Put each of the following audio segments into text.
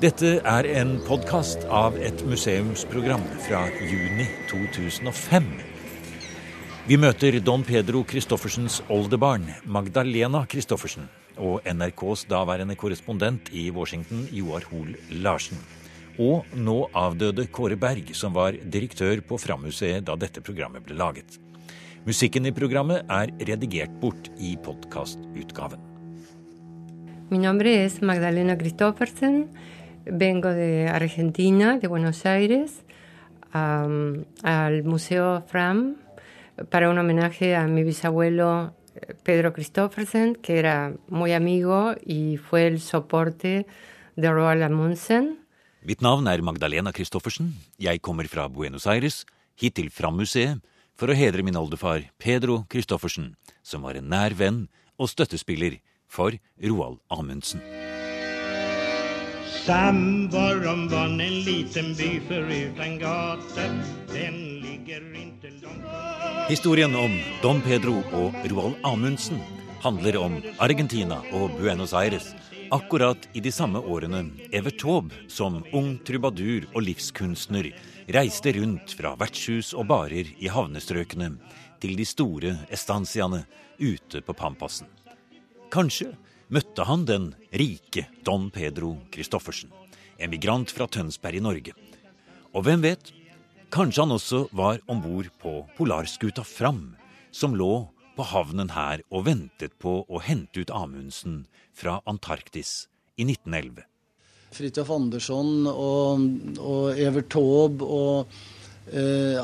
Dette er en podkast av et museumsprogram fra juni 2005. Vi møter Don Pedro Christoffersens oldebarn, Magdalena Christoffersen, og NRKs daværende korrespondent i Washington, Joar Hoel Larsen. Og nå avdøde Kåre Berg, som var direktør på Frammuseet da dette programmet ble laget. Musikken i programmet er redigert bort i podkastutgaven. Min navn er Magdalena Christoffersen. Vengo de Argentina, de Buenos Aires, um, al Museo Fram para un homenaje a mi bisabuelo eh, Pedro Christoffersen, que era muy amigo y fue el soporte de Roald Amundsen. Mitt navn er Magdalena Christoffersen. Jeg kommer fra Buenos Aires, hit til Fram-museet, for å hedre min oldefar Pedro Christoffersen, som var en nær venn og støttespiller for Roald Amundsen. Sandborg var en liten by foruten gater. Den ligger ikke langt Historien om Don Pedro og Roald Amundsen handler om Argentina og Buenos Aires akkurat i de samme årene Evert Taube som ung trubadur og livskunstner reiste rundt fra vertshus og barer i havnestrøkene til de store estanciaene ute på Pampasen. Kanskje møtte han den rike Don Pedro Christoffersen, emigrant fra Tønsberg i Norge. Og hvem vet, kanskje han også var om bord på polarskuta Fram, som lå på havnen her og ventet på å hente ut Amundsen fra Antarktis i 1911. Fridtjof Andersson og, og Evert Taube og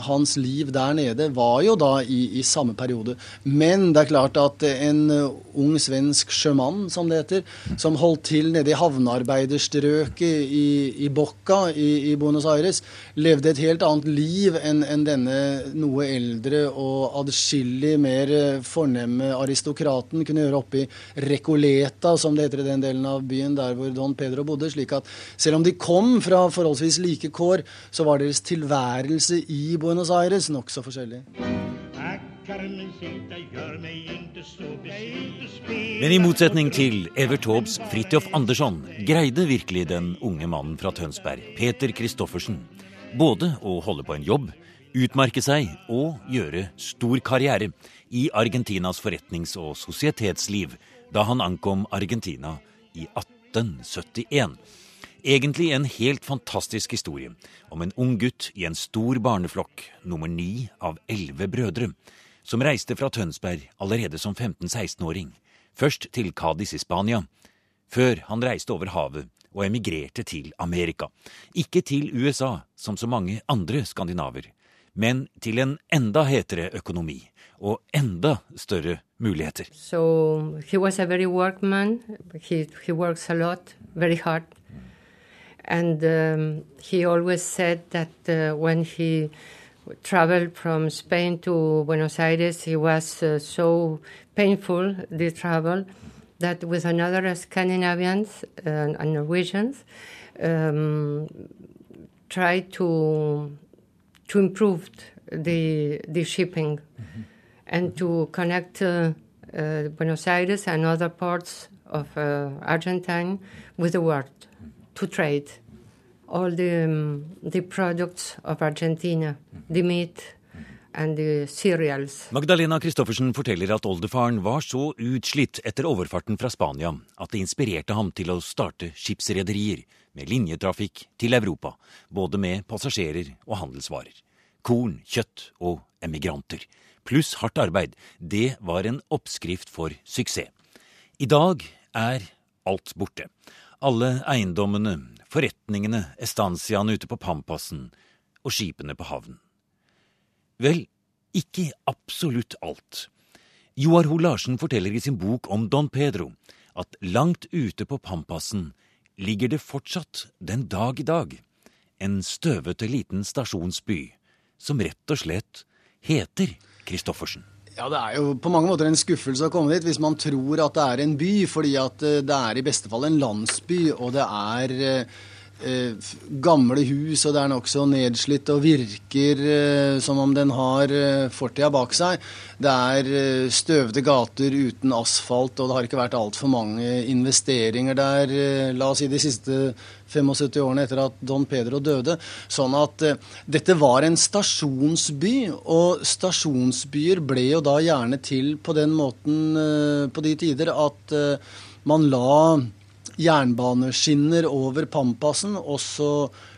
hans liv der nede var jo da i, i, samme periode. Men det er klart at en ung svensk sjømann, som det heter, som holdt til nede i havnearbeiderstrøket i, i Bocca i, i, Buenos Aires, levde et helt annet liv enn en denne noe eldre og adskillig mer fornemme aristokraten kunne gjøre oppe i Recoleta, som det heter i den delen av byen der hvor Don Pedro bodde. slik at selv om de kom fra forholdsvis like kår, så var deres tilværelse i Buenos Aires nokså forskjellig. Men i motsetning til Evert Taubes Fridtjof Andersson greide virkelig den unge mannen fra Tønsberg, Peter Christoffersen, både å holde på en jobb, utmerke seg og gjøre stor karriere i Argentinas forretnings- og sosietetsliv da han ankom Argentina i 1871. Egentlig en helt fantastisk historie om en ung gutt i en stor barneflokk, nummer ni av elleve brødre, som reiste fra Tønsberg allerede som 15-16-åring, først til Cádiz i Spania, før han reiste over havet og emigrerte til Amerika. Ikke til USA, som så mange andre skandinaver, men til en enda hetere økonomi og enda større muligheter. So he was a very workman. He, he works a. And um, he always said that uh, when he traveled from Spain to Buenos Aires, it was uh, so painful, the travel, that with another Scandinavians uh, and Norwegians, um, tried to to improve the the shipping mm-hmm. and to connect uh, uh, Buenos Aires and other parts of uh, Argentine with the world to trade all the, um, the products of Argentina, the meat and. Magdalena Christoffersen forteller at oldefaren var så utslitt etter overfarten fra Spania at det inspirerte ham til å starte skipsrederier med linjetrafikk til Europa, både med passasjerer og handelsvarer. Korn, kjøtt og emigranter. Pluss hardt arbeid. Det var en oppskrift for suksess. I dag er alt borte. Alle eiendommene, forretningene, estanciaene ute på Pampasen og skipene på havnen. Vel, ikke absolutt alt. Joar Ho Larsen forteller i sin bok om Don Pedro at langt ute på Pampasen ligger det fortsatt den dag i dag en støvete liten stasjonsby som rett og slett heter Christoffersen. Ja, Det er jo på mange måter en skuffelse å komme dit hvis man tror at det er en by, fordi at eh, det er i beste fall en landsby, og det er eh, gamle hus, og det er nokså nedslitt og virker eh, som om den har eh, fortida bak seg. Det er eh, støvete gater uten asfalt, og det har ikke vært altfor mange investeringer der, eh, la oss si de siste 75 årene etter at Don Pedro døde. Sånn at eh, dette var en stasjonsby, og stasjonsbyer ble jo da gjerne til på den måten eh, på de tider at eh, man la jernbaneskinner over Pampasen, og så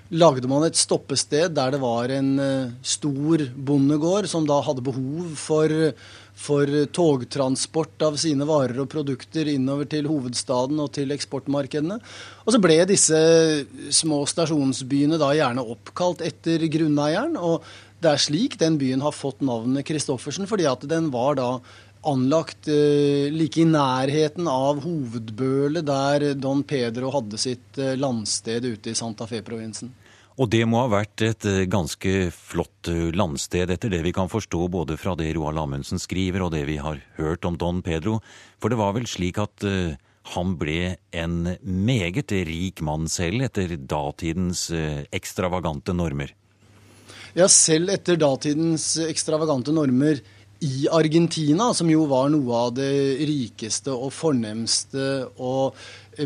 lagde man et stoppested der det var en eh, stor bondegård som da hadde behov for, for togtransport av sine varer og produkter innover til hovedstaden og til eksportmarkedene. Og så ble disse små stasjonsbyene da gjerne oppkalt etter grunneieren. og det er slik den byen har fått navnet Christoffersen, fordi at den var da anlagt eh, like i nærheten av hovedbølet der Don Pedro hadde sitt eh, landsted ute i Santa Fe-provinsen. Og det må ha vært et eh, ganske flott landsted, etter det vi kan forstå både fra det Roald Amundsen skriver og det vi har hørt om Don Pedro. For det var vel slik at eh, han ble en meget rik mann selv, etter datidens ekstravagante normer. Ja, selv etter datidens ekstravagante normer i Argentina, som jo var noe av det rikeste og fornemste og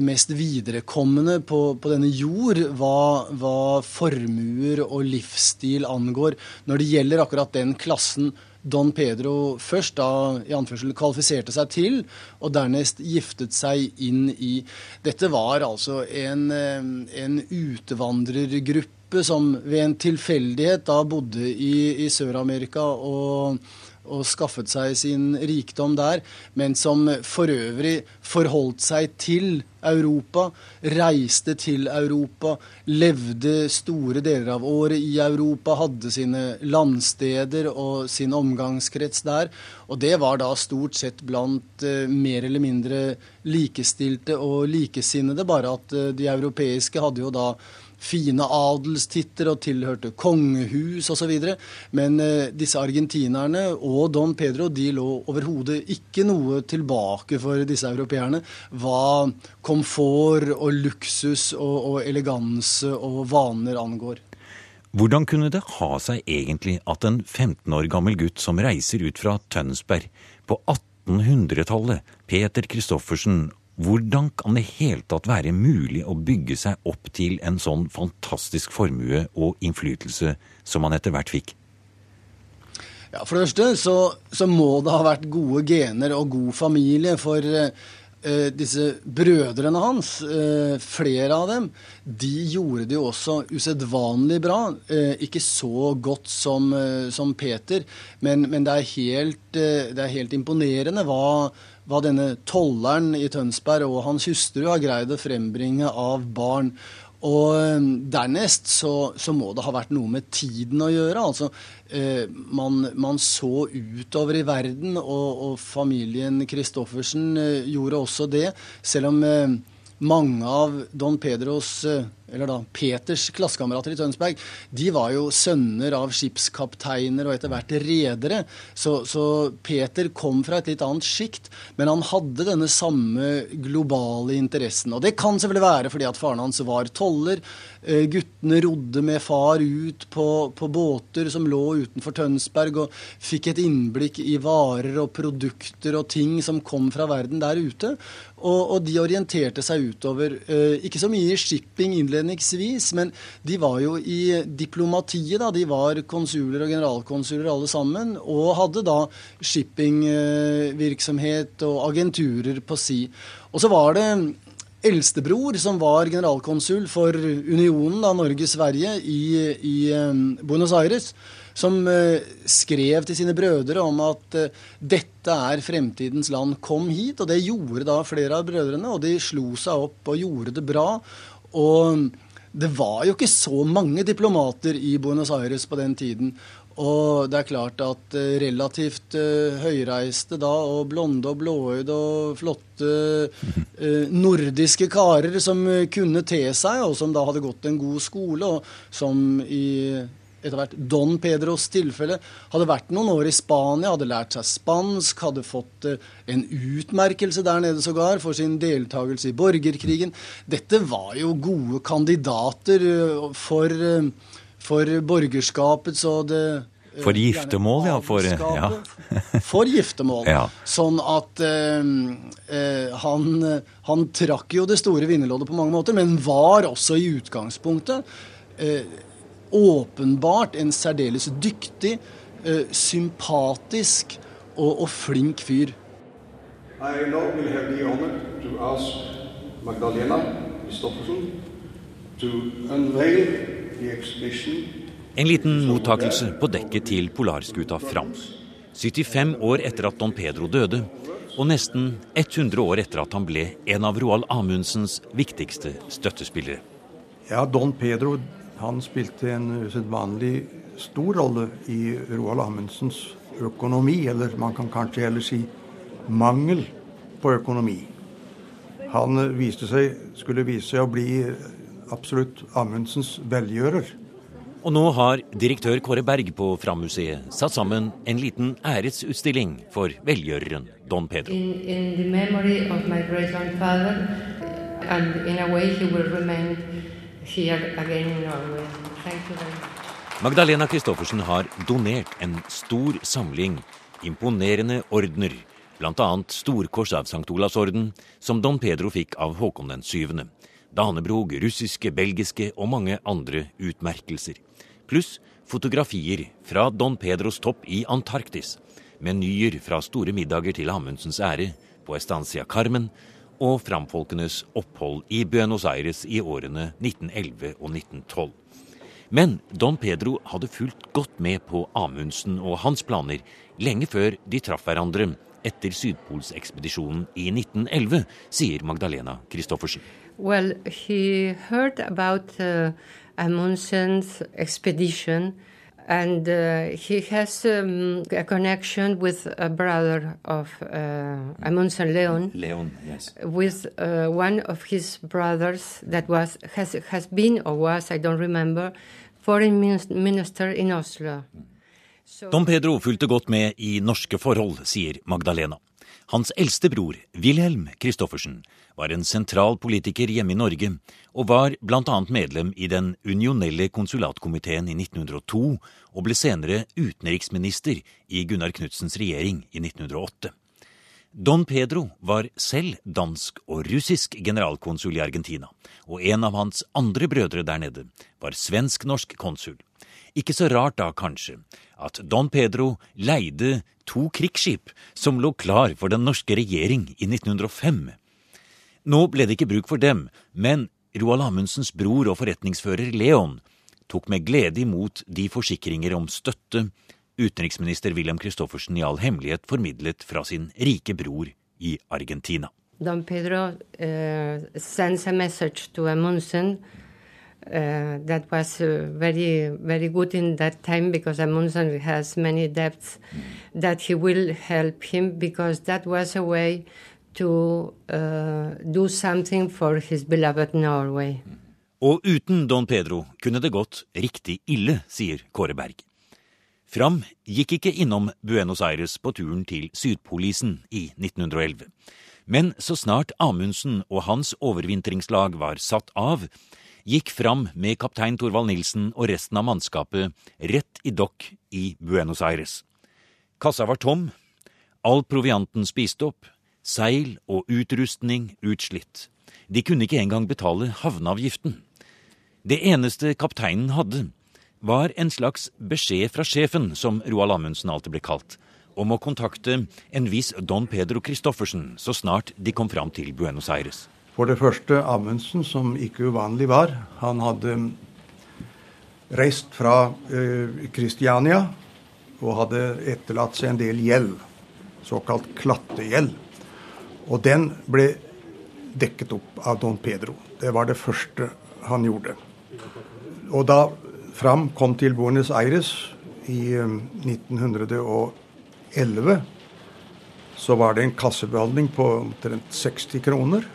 mest viderekommende på, på denne jord hva, hva formuer og livsstil angår, når det gjelder akkurat den klassen Don Pedro først da i anførsel kvalifiserte seg til, og dernest giftet seg inn i. Dette var altså en, en utvandrergruppe som ved en tilfeldighet da bodde i, i Sør-Amerika og, og skaffet seg sin rikdom der, men som for øvrig forholdt seg til Europa, reiste til Europa, levde store deler av året i Europa, hadde sine landsteder og sin omgangskrets der. Og det var da stort sett blant eh, mer eller mindre likestilte og likesinnede, bare at eh, de europeiske hadde jo da fine adelstitter og tilhørte kongehus osv. Men eh, disse argentinerne og Don Pedro de lå overhodet ikke noe tilbake for disse europeerne hva komfort og luksus og, og eleganse og vaner angår. Hvordan kunne det ha seg egentlig at en 15 år gammel gutt som reiser ut fra Tønsberg på 1800-tallet, Peter Christoffersen, hvordan kan det hele tatt være mulig å bygge seg opp til en sånn fantastisk formue og innflytelse som han etter hvert fikk? Ja, For det første så, så må det ha vært gode gener og god familie. For eh, disse brødrene hans, eh, flere av dem, de gjorde det jo også usedvanlig bra. Eh, ikke så godt som, eh, som Peter, men, men det, er helt, eh, det er helt imponerende hva hva denne tolleren i Tønsberg og hans hustru har greid å frembringe av barn. Og eh, dernest så, så, må det ha vært noe med tiden å gjøre. Altså, eh, man, man, så utover i verden, og, og familien Christoffersen eh, gjorde også det. Selv om eh, mange av Don Pedros eh, eller da Peters klassekamerater i Tønsberg, de var jo sønner av skipskapteiner og etter hvert redere. Så, så, Peter kom fra et litt annet sjikt, men han hadde denne samme globale interessen. Og det kan selvfølgelig være fordi at faren hans var toller. Eh, guttene rodde med far ut på, på båter som lå utenfor Tønsberg, og fikk et innblikk i varer og produkter og ting som kom fra verden der ute. Og, og de orienterte seg utover. Eh, ikke så mye i shipping innledningsvis, men de var jo i diplomatiet. da, De var konsuler og generalkonsuler alle sammen, og hadde da shippingvirksomhet og agenturer på si. Og så var det eldstebror, som var generalkonsul for unionen, da, Norge-Sverige, i, i um, Buenos Aires, som uh, skrev til sine brødre om at uh, dette er fremtidens land, kom hit. Og det gjorde da flere av brødrene, og de slo seg opp og gjorde det bra. Og det var jo ikke så mange diplomater i Buenos Aires på den tiden. Og det er klart at uh, relativt uh, høyreiste da, og blonde og blåøyde og flotte uh, nordiske karer som kunne te seg, og som da hadde gått en god skole, og som i etter hvert Don Pedros tilfelle, hadde vært noen år i Spania, hadde lært seg spansk, hadde fått eh, en utmerkelse der nede sågar for sin deltakelse i borgerkrigen. Dette var jo gode kandidater eh, for, eh, for borgerskapets og det for giftermål, ja. For, ja. for giftermål. Ja. Sånn at eh, han, han, trakk jo det store vinnerloddet på mange måter, men var også i utgangspunktet eh, åpenbart en særdeles dyktig, eh, sympatisk og, og, flink fyr. I now will have the honor to ask Magdalena Christoffersen to unveil the exhibition en liten mottakelse på dekket til polarskuta Fram. 75 år etter at Don Pedro døde, og nesten 100 år etter at han ble en av Roald Amundsens viktigste støttespillere. Ja, Don Pedro han spilte en usedvanlig stor rolle i Roald Amundsens økonomi, eller man kan kanskje heller si mangel på økonomi. Han viste seg, skulle vise seg å bli absolutt Amundsens velgjører. Og nå har direktør Kåre Berg på Fram-museet satt sammen en liten æresutstilling for velgjøreren Don Pedro. In, in Magdalena Christoffersen har donert en stor samling imponerende ordener, bl.a. Storkors av St. Olavs orden, som Don Pedro fikk av Håkon den 7. Danebrog, russiske, belgiske og mange andre utmerkelser pluss fotografier fra Don Pedros topp i Antarktis, menyer fra store middager til Amundsens ære på Estancia Carmen og framfolkenes opphold i Buenos Aires i årene 1911 og 1912. Men Don Pedro hadde fulgt godt med på Amundsen og hans planer lenge før de traff hverandre etter Sydpolsekspedisjonen i 1911, sier Magdalena Christoffersen. Well, he heard about uh, and uh, he has um, a connection with a brother of uh, Amundsen, Leon. Leon, yes. With uh, one of his brothers that was has has been or was I don't remember, foreign minister in Oslo. So, Don Pedro fulgte godt med i norske forhold, sier Magdalena. Hans eldste bror, Wilhelm Christoffersen, var en sentral politiker hjemme i Norge, og var bl.a. medlem i den unionelle konsulatkomiteen i 1902, og ble senere utenriksminister i Gunnar Knudsens regjering i 1908. Don Pedro var selv dansk og russisk generalkonsul i Argentina, og en av hans andre brødre der nede var svensk-norsk konsul. Ikke så rart da, kanskje, at Don Pedro leide to krigsskip som lå klar for den norske regjering i 1905. Nå ble det ikke bruk for dem, men Roald Amundsens bror og forretningsfører Leon tok med glede imot de forsikringer om støtte utenriksminister Wilhelm Christoffersen i all hemmelighet formidlet fra sin rike bror i Argentina. Don Pedro uh, sends a message to Amundsen uh, that was uh, very very good in that time because Amundsen has many debts that he will help him because that was a way to uh, do something for his beloved Norway. Og uten Don Pedro kunne det gått riktig ille, sier Kåre Berg. Fram gikk ikke innom Buenos Aires på turen til Sydpolisen i 1911. Men så snart Amundsen og hans overvintringslag var satt av, gikk Fram med kaptein Torvald Nilsen og resten av mannskapet rett i dokk i Buenos Aires. Kassa var tom, all provianten spist opp, seil og utrustning utslitt. De kunne ikke engang betale havneavgiften. Det eneste kapteinen hadde, var en slags beskjed fra sjefen, som Roald Amundsen alltid ble kalt, om å kontakte en viss Don Pedro Christoffersen så snart de kom fram til Buenos Aires. For det første Amundsen, som ikke uvanlig var. Han hadde reist fra Kristiania uh, og hadde etterlatt seg en del gjeld, såkalt klattegjeld. Og den ble dekket opp av Don Pedro. Det var det første han gjorde. Og da Fram kom til Buenos Aires i 1911, um, så var det en kassebehandling på omtrent 60 kroner.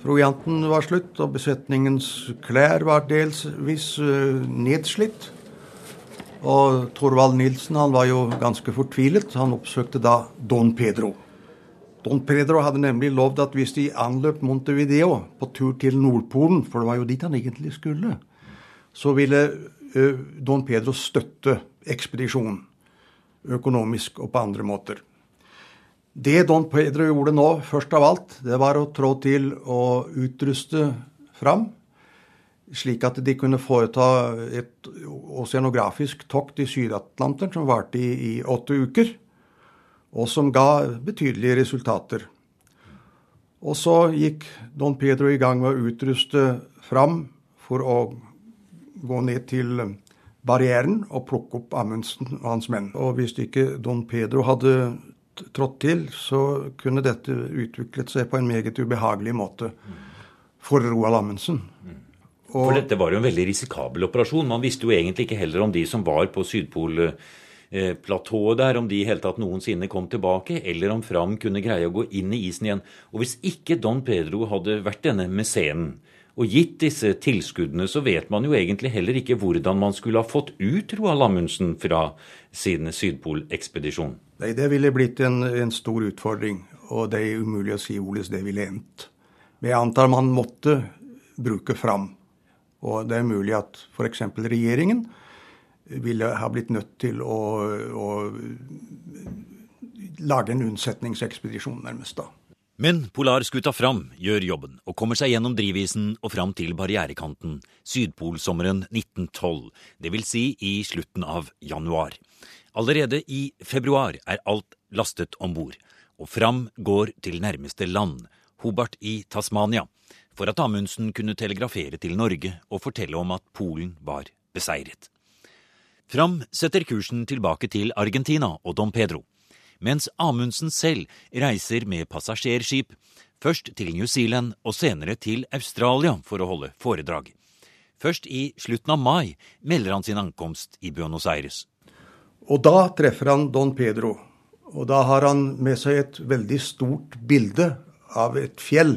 Provianten var slutt, og besetningens klær var delvis uh, nedslitt. Og Torvald Nilsen han var jo ganske fortvilet. Han oppsøkte da Don Pedro. Don Pedro hadde nemlig lovd at hvis de anløp Montevideo på tur til Nordpolen, for det var jo dit han egentlig skulle, så ville uh, Don Pedro støtte ekspedisjonen økonomisk og på andre måter. Det Don Pedro gjorde nå, først av alt, det var å trå til og utruste fram, slik at de kunne foreta et oseanografisk tokt i Syd-Atlanteren som varte i, i, åtte uker, og som ga betydelige resultater. Og så gikk Don Pedro i gang med å utruste fram for å gå ned til barrieren og plukke opp Amundsen og hans menn. Og hvis ikke Don Pedro hadde trådt til, så kunne dette utviklet seg på en meget ubehagelig måte for Roald Amundsen. Og, for dette var jo en veldig risikabel operasjon. Man visste jo egentlig ikke heller om de som var på Sydpolplatået der, om de i hele tatt noensinne kom tilbake, eller om Fram kunne greie å gå inn i isen igjen. Og hvis ikke Don Pedro hadde vært denne mesenen, og gitt disse tilskuddene, så vet man jo egentlig heller ikke hvordan man skulle ha fått ut Roald Amundsen fra sin Sydpolekspedisjon. Nei, Det ville blitt en, en, stor utfordring, og det er umulig å si hvordan det ville endt. Men jeg antar man måtte bruke fram. Og det er mulig at f.eks. regjeringen ville ha blitt nødt til å, å lage en unnsetningsekspedisjon, nærmest da. Men polarskuta Fram gjør jobben og kommer seg gjennom drivisen og fram til barrierekanten Sydpolsommeren 1912, dvs. Si i slutten av januar. Allerede i februar er alt lastet om bord, og Fram går til nærmeste land, Hobart i Tasmania, for at Amundsen kunne telegrafere til Norge og fortelle om at Polen var beseiret. Fram setter kursen tilbake til Argentina og Don Pedro mens Amundsen selv reiser med passasjerskip, først til New Zealand og senere til Australia for å holde foredrag. Først i slutten av mai melder han sin ankomst i Buenos Aires. Og da treffer han Don Pedro. Og da har han med seg et veldig stort bilde av et fjell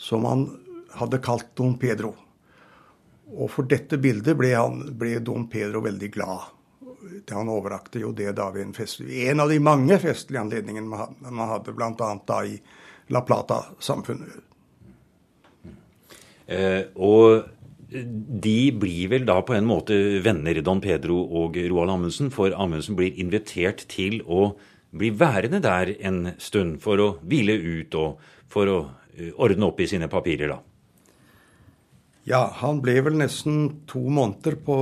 som han hadde kalt Don Pedro. Og for dette bildet ble, han, ble Don Pedro veldig glad han overrakte jo det da ved en, fest, en av de mange festlige anledningene man hadde, bl.a. da i La Plata-samfunnet. Eh, og de blir vel da på en måte venner, Don Pedro og Roald Amundsen, for Amundsen blir invitert til å bli værende der en stund for å hvile ut og for å eh, ordne opp i sine papirer, da. Ja, han ble vel nesten to måneder på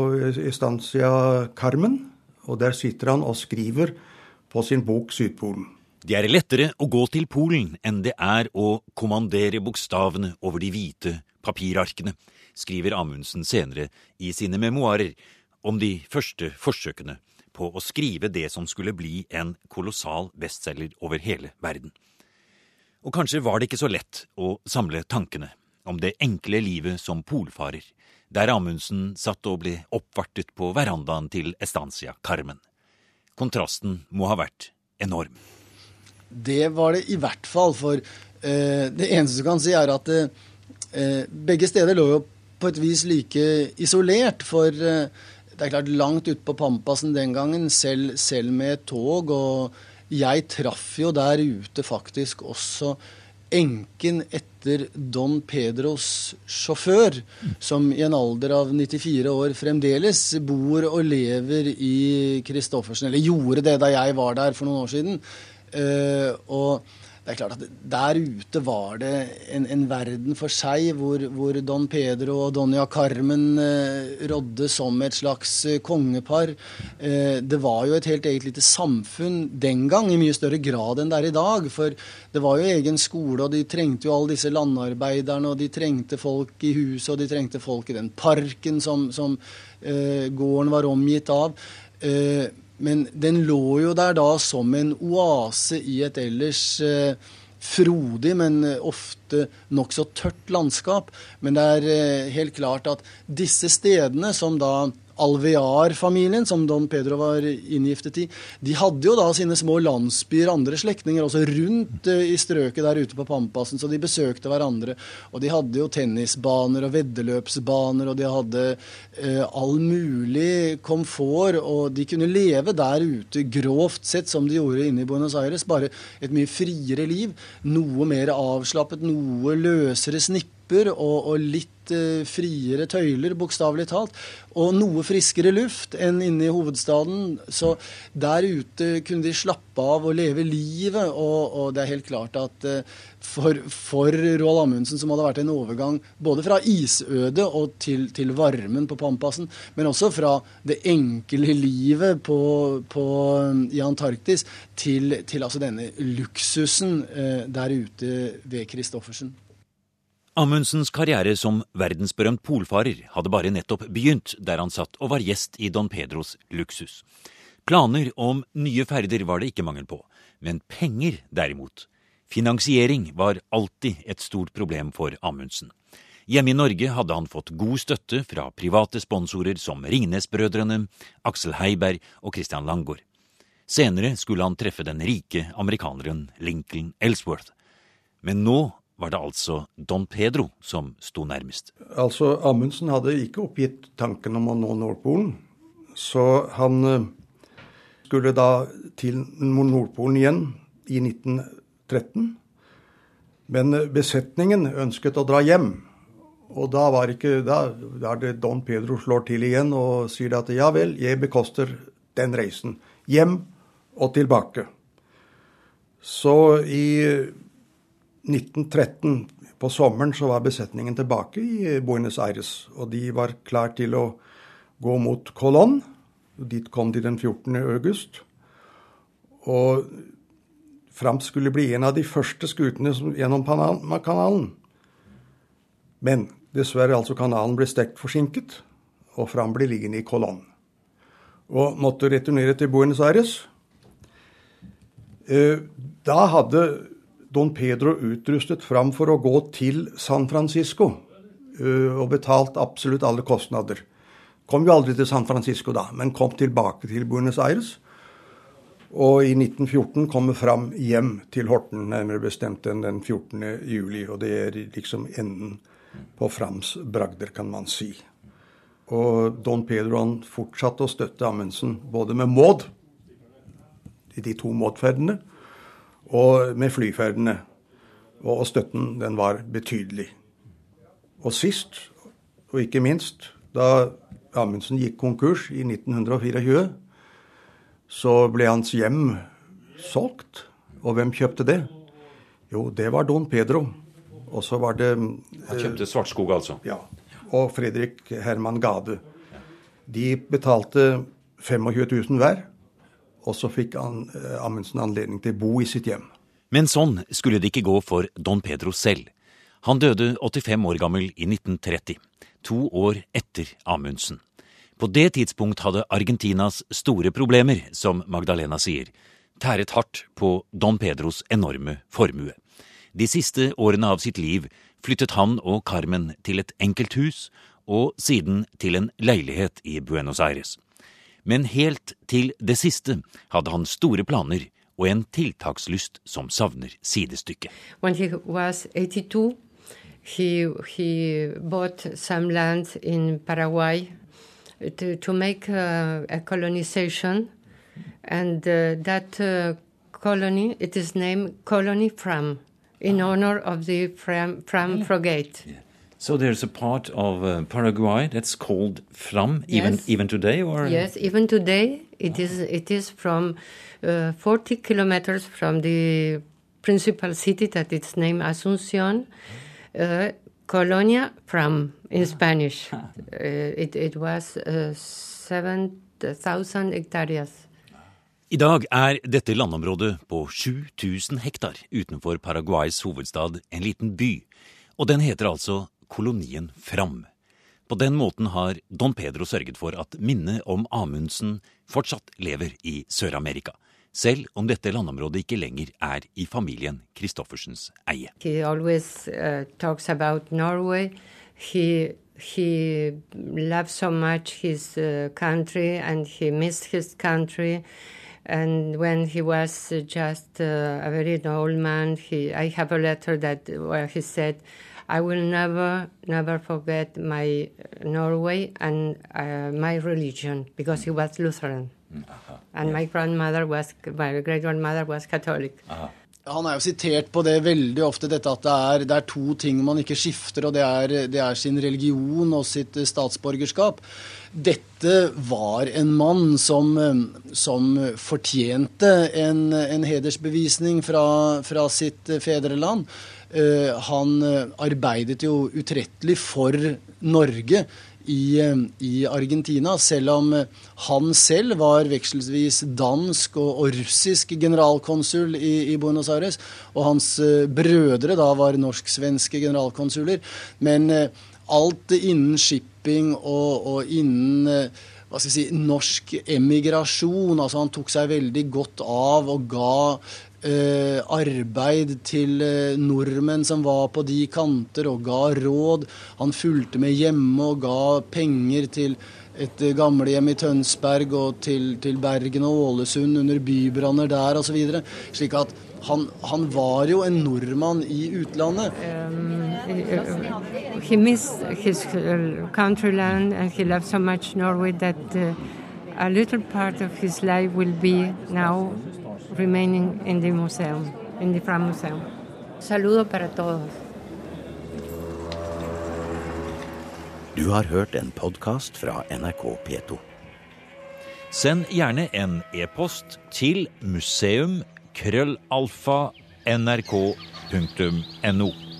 Estancia Carmen. Og der sitter han og skriver på sin bok Sydpolen. Det er lettere å gå til Polen enn det er å kommandere bokstavene over de hvite papirarkene, skriver Amundsen senere i sine memoarer om de første forsøkene på å skrive det som skulle bli en kolossal bestselger over hele verden. Og kanskje var det ikke så lett å samle tankene om det enkle livet som polfarer, der Amundsen satt og ble oppvartet på verandaen til Estancia Carmen. Kontrasten må ha vært enorm. Det var det i hvert fall, for eh, det eneste du kan si, er at eh, begge steder lå jo på et vis like isolert. For eh, det er klart, langt ute på Pampasen den gangen, selv, selv med et tog, og jeg traff jo der ute faktisk også enken etter Don Pedros sjåfør, som i en alder av 94 år fremdeles bor og lever i Christoffersen. Eller gjorde det da jeg var der for noen år siden. Uh, og det er klart at Der ute var det en, en verden for seg, hvor, hvor, Don Pedro og Donja Carmen eh, rådde som et slags eh, kongepar. Eh, det var jo et helt eget lite samfunn den gang, i mye større grad enn det er i dag. For det var jo egen skole, og de trengte jo alle disse landarbeiderne, og de trengte folk i huset, og de trengte folk i den parken som, som eh, gården var omgitt av. Eh, men den lå jo der da som en oase i et ellers eh, frodig, men ofte ofte nokså tørt landskap. Men det er eh, helt klart at disse stedene, som da Alvear-familien, som Don Pedro var inngiftet i, de hadde jo da sine små landsbyer, andre slektninger, også rundt uh, i strøket der ute på Pampasen, så de besøkte hverandre. Og de hadde jo tennisbaner og veddeløpsbaner, og de hadde eh, all mulig komfort, og de kunne leve der ute grovt sett som de gjorde inne i Buenos Aires, bare et mye friere liv. Noe mer avslappet, noe løsere snipper og, og litt uh, friere tøyler, bokstavelig talt. Og noe friskere luft enn inne i hovedstaden. Så der ute kunne de slappe av og leve livet. Og, og det er helt klart at uh, for, for Roald Amundsen, som hadde vært en overgang både fra isødet og til, til varmen på Pampasen, men også fra det enkle livet på, på, i Antarktis til, til altså denne luksusen uh, der ute ved Christoffersen. Amundsens karriere som verdensberømt polfarer hadde bare nettopp begynt der han satt og var gjest i Don Pedros luksus. Planer om nye ferder var det ikke mangel på, men penger derimot. Finansiering var alltid et stort problem for Amundsen. Hjemme i Norge hadde han fått god støtte fra private sponsorer som Ringnes-brødrene, Aksel Heiberg og Christian Langgaard. Senere skulle han treffe den rike amerikaneren Lincoln Ellsworth. Men nå var det altså Don Pedro som sto nærmest. Altså, Amundsen hadde ikke oppgitt tanken om å nå Nordpolen. Så han eh, skulle da til Nordpolen igjen i 1913. Men eh, besetningen ønsket å dra hjem. Og da var ikke Da, er det Don Pedro slår til igjen og sier at ja vel, jeg bekoster den reisen. Hjem og tilbake. Så i 1913, på sommeren, så var besetningen tilbake i Buenos Aires. Og de var klar til å gå mot Colón. Dit kom de den 14. august. Og Fram skulle bli en av de første skutene gjennom kanalen. Men dessverre, altså kanalen ble sterkt forsinket, og Fram ble liggende i Colón. Og måtte returnere til Buenos Aires. Eh, da hadde Don Pedro utrustet fram for å gå til San Francisco uh, og betalt absolutt alle kostnader. Kom jo aldri til San Francisco da, men kom tilbake til Buenos Aires. Og i 1914 kommer fram hjem til Horten, nærmere bestemt enn den 14. juli. Og det er liksom enden på Frams bragder, kan man si. Og Don Pedro han fortsatte å støtte Amundsen både med Maud, de to Maud-ferdene, og med flyferdene. Og støtten den var betydelig. Og sist, og ikke minst, da Amundsen gikk konkurs i 1924, så ble hans hjem solgt. Og hvem kjøpte det? Jo, det var Don Pedro. Og så var det Han kjøpte Svartskog, altså? Ja. Og Fredrik Herman Gade. De betalte 25 000 hver. Og så fikk Amundsen anledning til å bo i sitt hjem. Men sånn skulle det ikke gå for Don Pedro selv. Han døde 85 år gammel i 1930, to år etter Amundsen. På det tidspunkt hadde Argentinas store problemer, som Magdalena sier, tæret hardt på Don Pedros enorme formue. De siste årene av sitt liv flyttet han og Carmen til et enkelt hus, og siden til en leilighet i Buenos Aires. Men helt til det siste hadde han store planer og en tiltakslyst som savner sidestykke. When he was 82, he, he bought some land in Paraguay to, to make uh, a colonization. And uh, that uh, colony, it is named Colony Fram, in honor of the Fram, Fram Yeah. So there's a part of uh, Paraguay that's called Fram, even Yes. even today, or Yes, even today it is it is from uh, 40 kilometers from the principal city that it's name Asunción, uh, Colonia from in Spanish. Uh, it, it was uh, 7,000 hectares. I dag er dette landområdet på 7000 hektar utenfor Paraguays hovedstad en liten by, og den heter altså kolonien Fram. På den måten har Don Pedro sørget for at minnet om Amundsen fortsatt lever i Sør-Amerika. selv om dette landområdet ikke lenger er i familien Christoffersens eie. He always uh. He loved so much his uh, country and he missed his country. And when he was just uh, a very old man, he I have a letter that where he said, "I will never, never forget my Norway and uh, my religion," because he was Lutheran, and my grandmother was my great grandmother was Catholic. Han er jo sitert på det veldig ofte, dette at det er, det er to ting man ikke skifter, og det er, det er sin religion og sitt eh, statsborgerskap. Dette var en mann som, eh, som fortjente en, en hedersbevisning fra, fra sitt eh, fedreland. Eh, han eh, arbeidet jo utrettelig for Norge i, eh, i Argentina, selv om han selv var vekselvis dansk og, og russisk generalkonsul i, i, Buenos Aires, og hans brødre da var norsk-svenske generalkonsuler. Men alt innen shipping og, og innen hva skal jeg si, norsk emigrasjon. altså Han tok seg veldig godt av og ga eh, arbeid til eh, nordmenn som var på de kanter, og ga råd. Han fulgte med hjemme og ga penger til et eh, gamlehjem i Tønsberg og til, til Bergen og Ålesund under bybranner der osv. Slik at han, han var jo en nordmann i utlandet. he missed his uh, countryland and he loved so much Norway that uh, a little part of his life will remaining in the museum, in the Fram Museum. Saludo para todos. Du har hørt en podkast fra NRK P2. Send gjerne en e-post til museum krøllalfa nrk.no.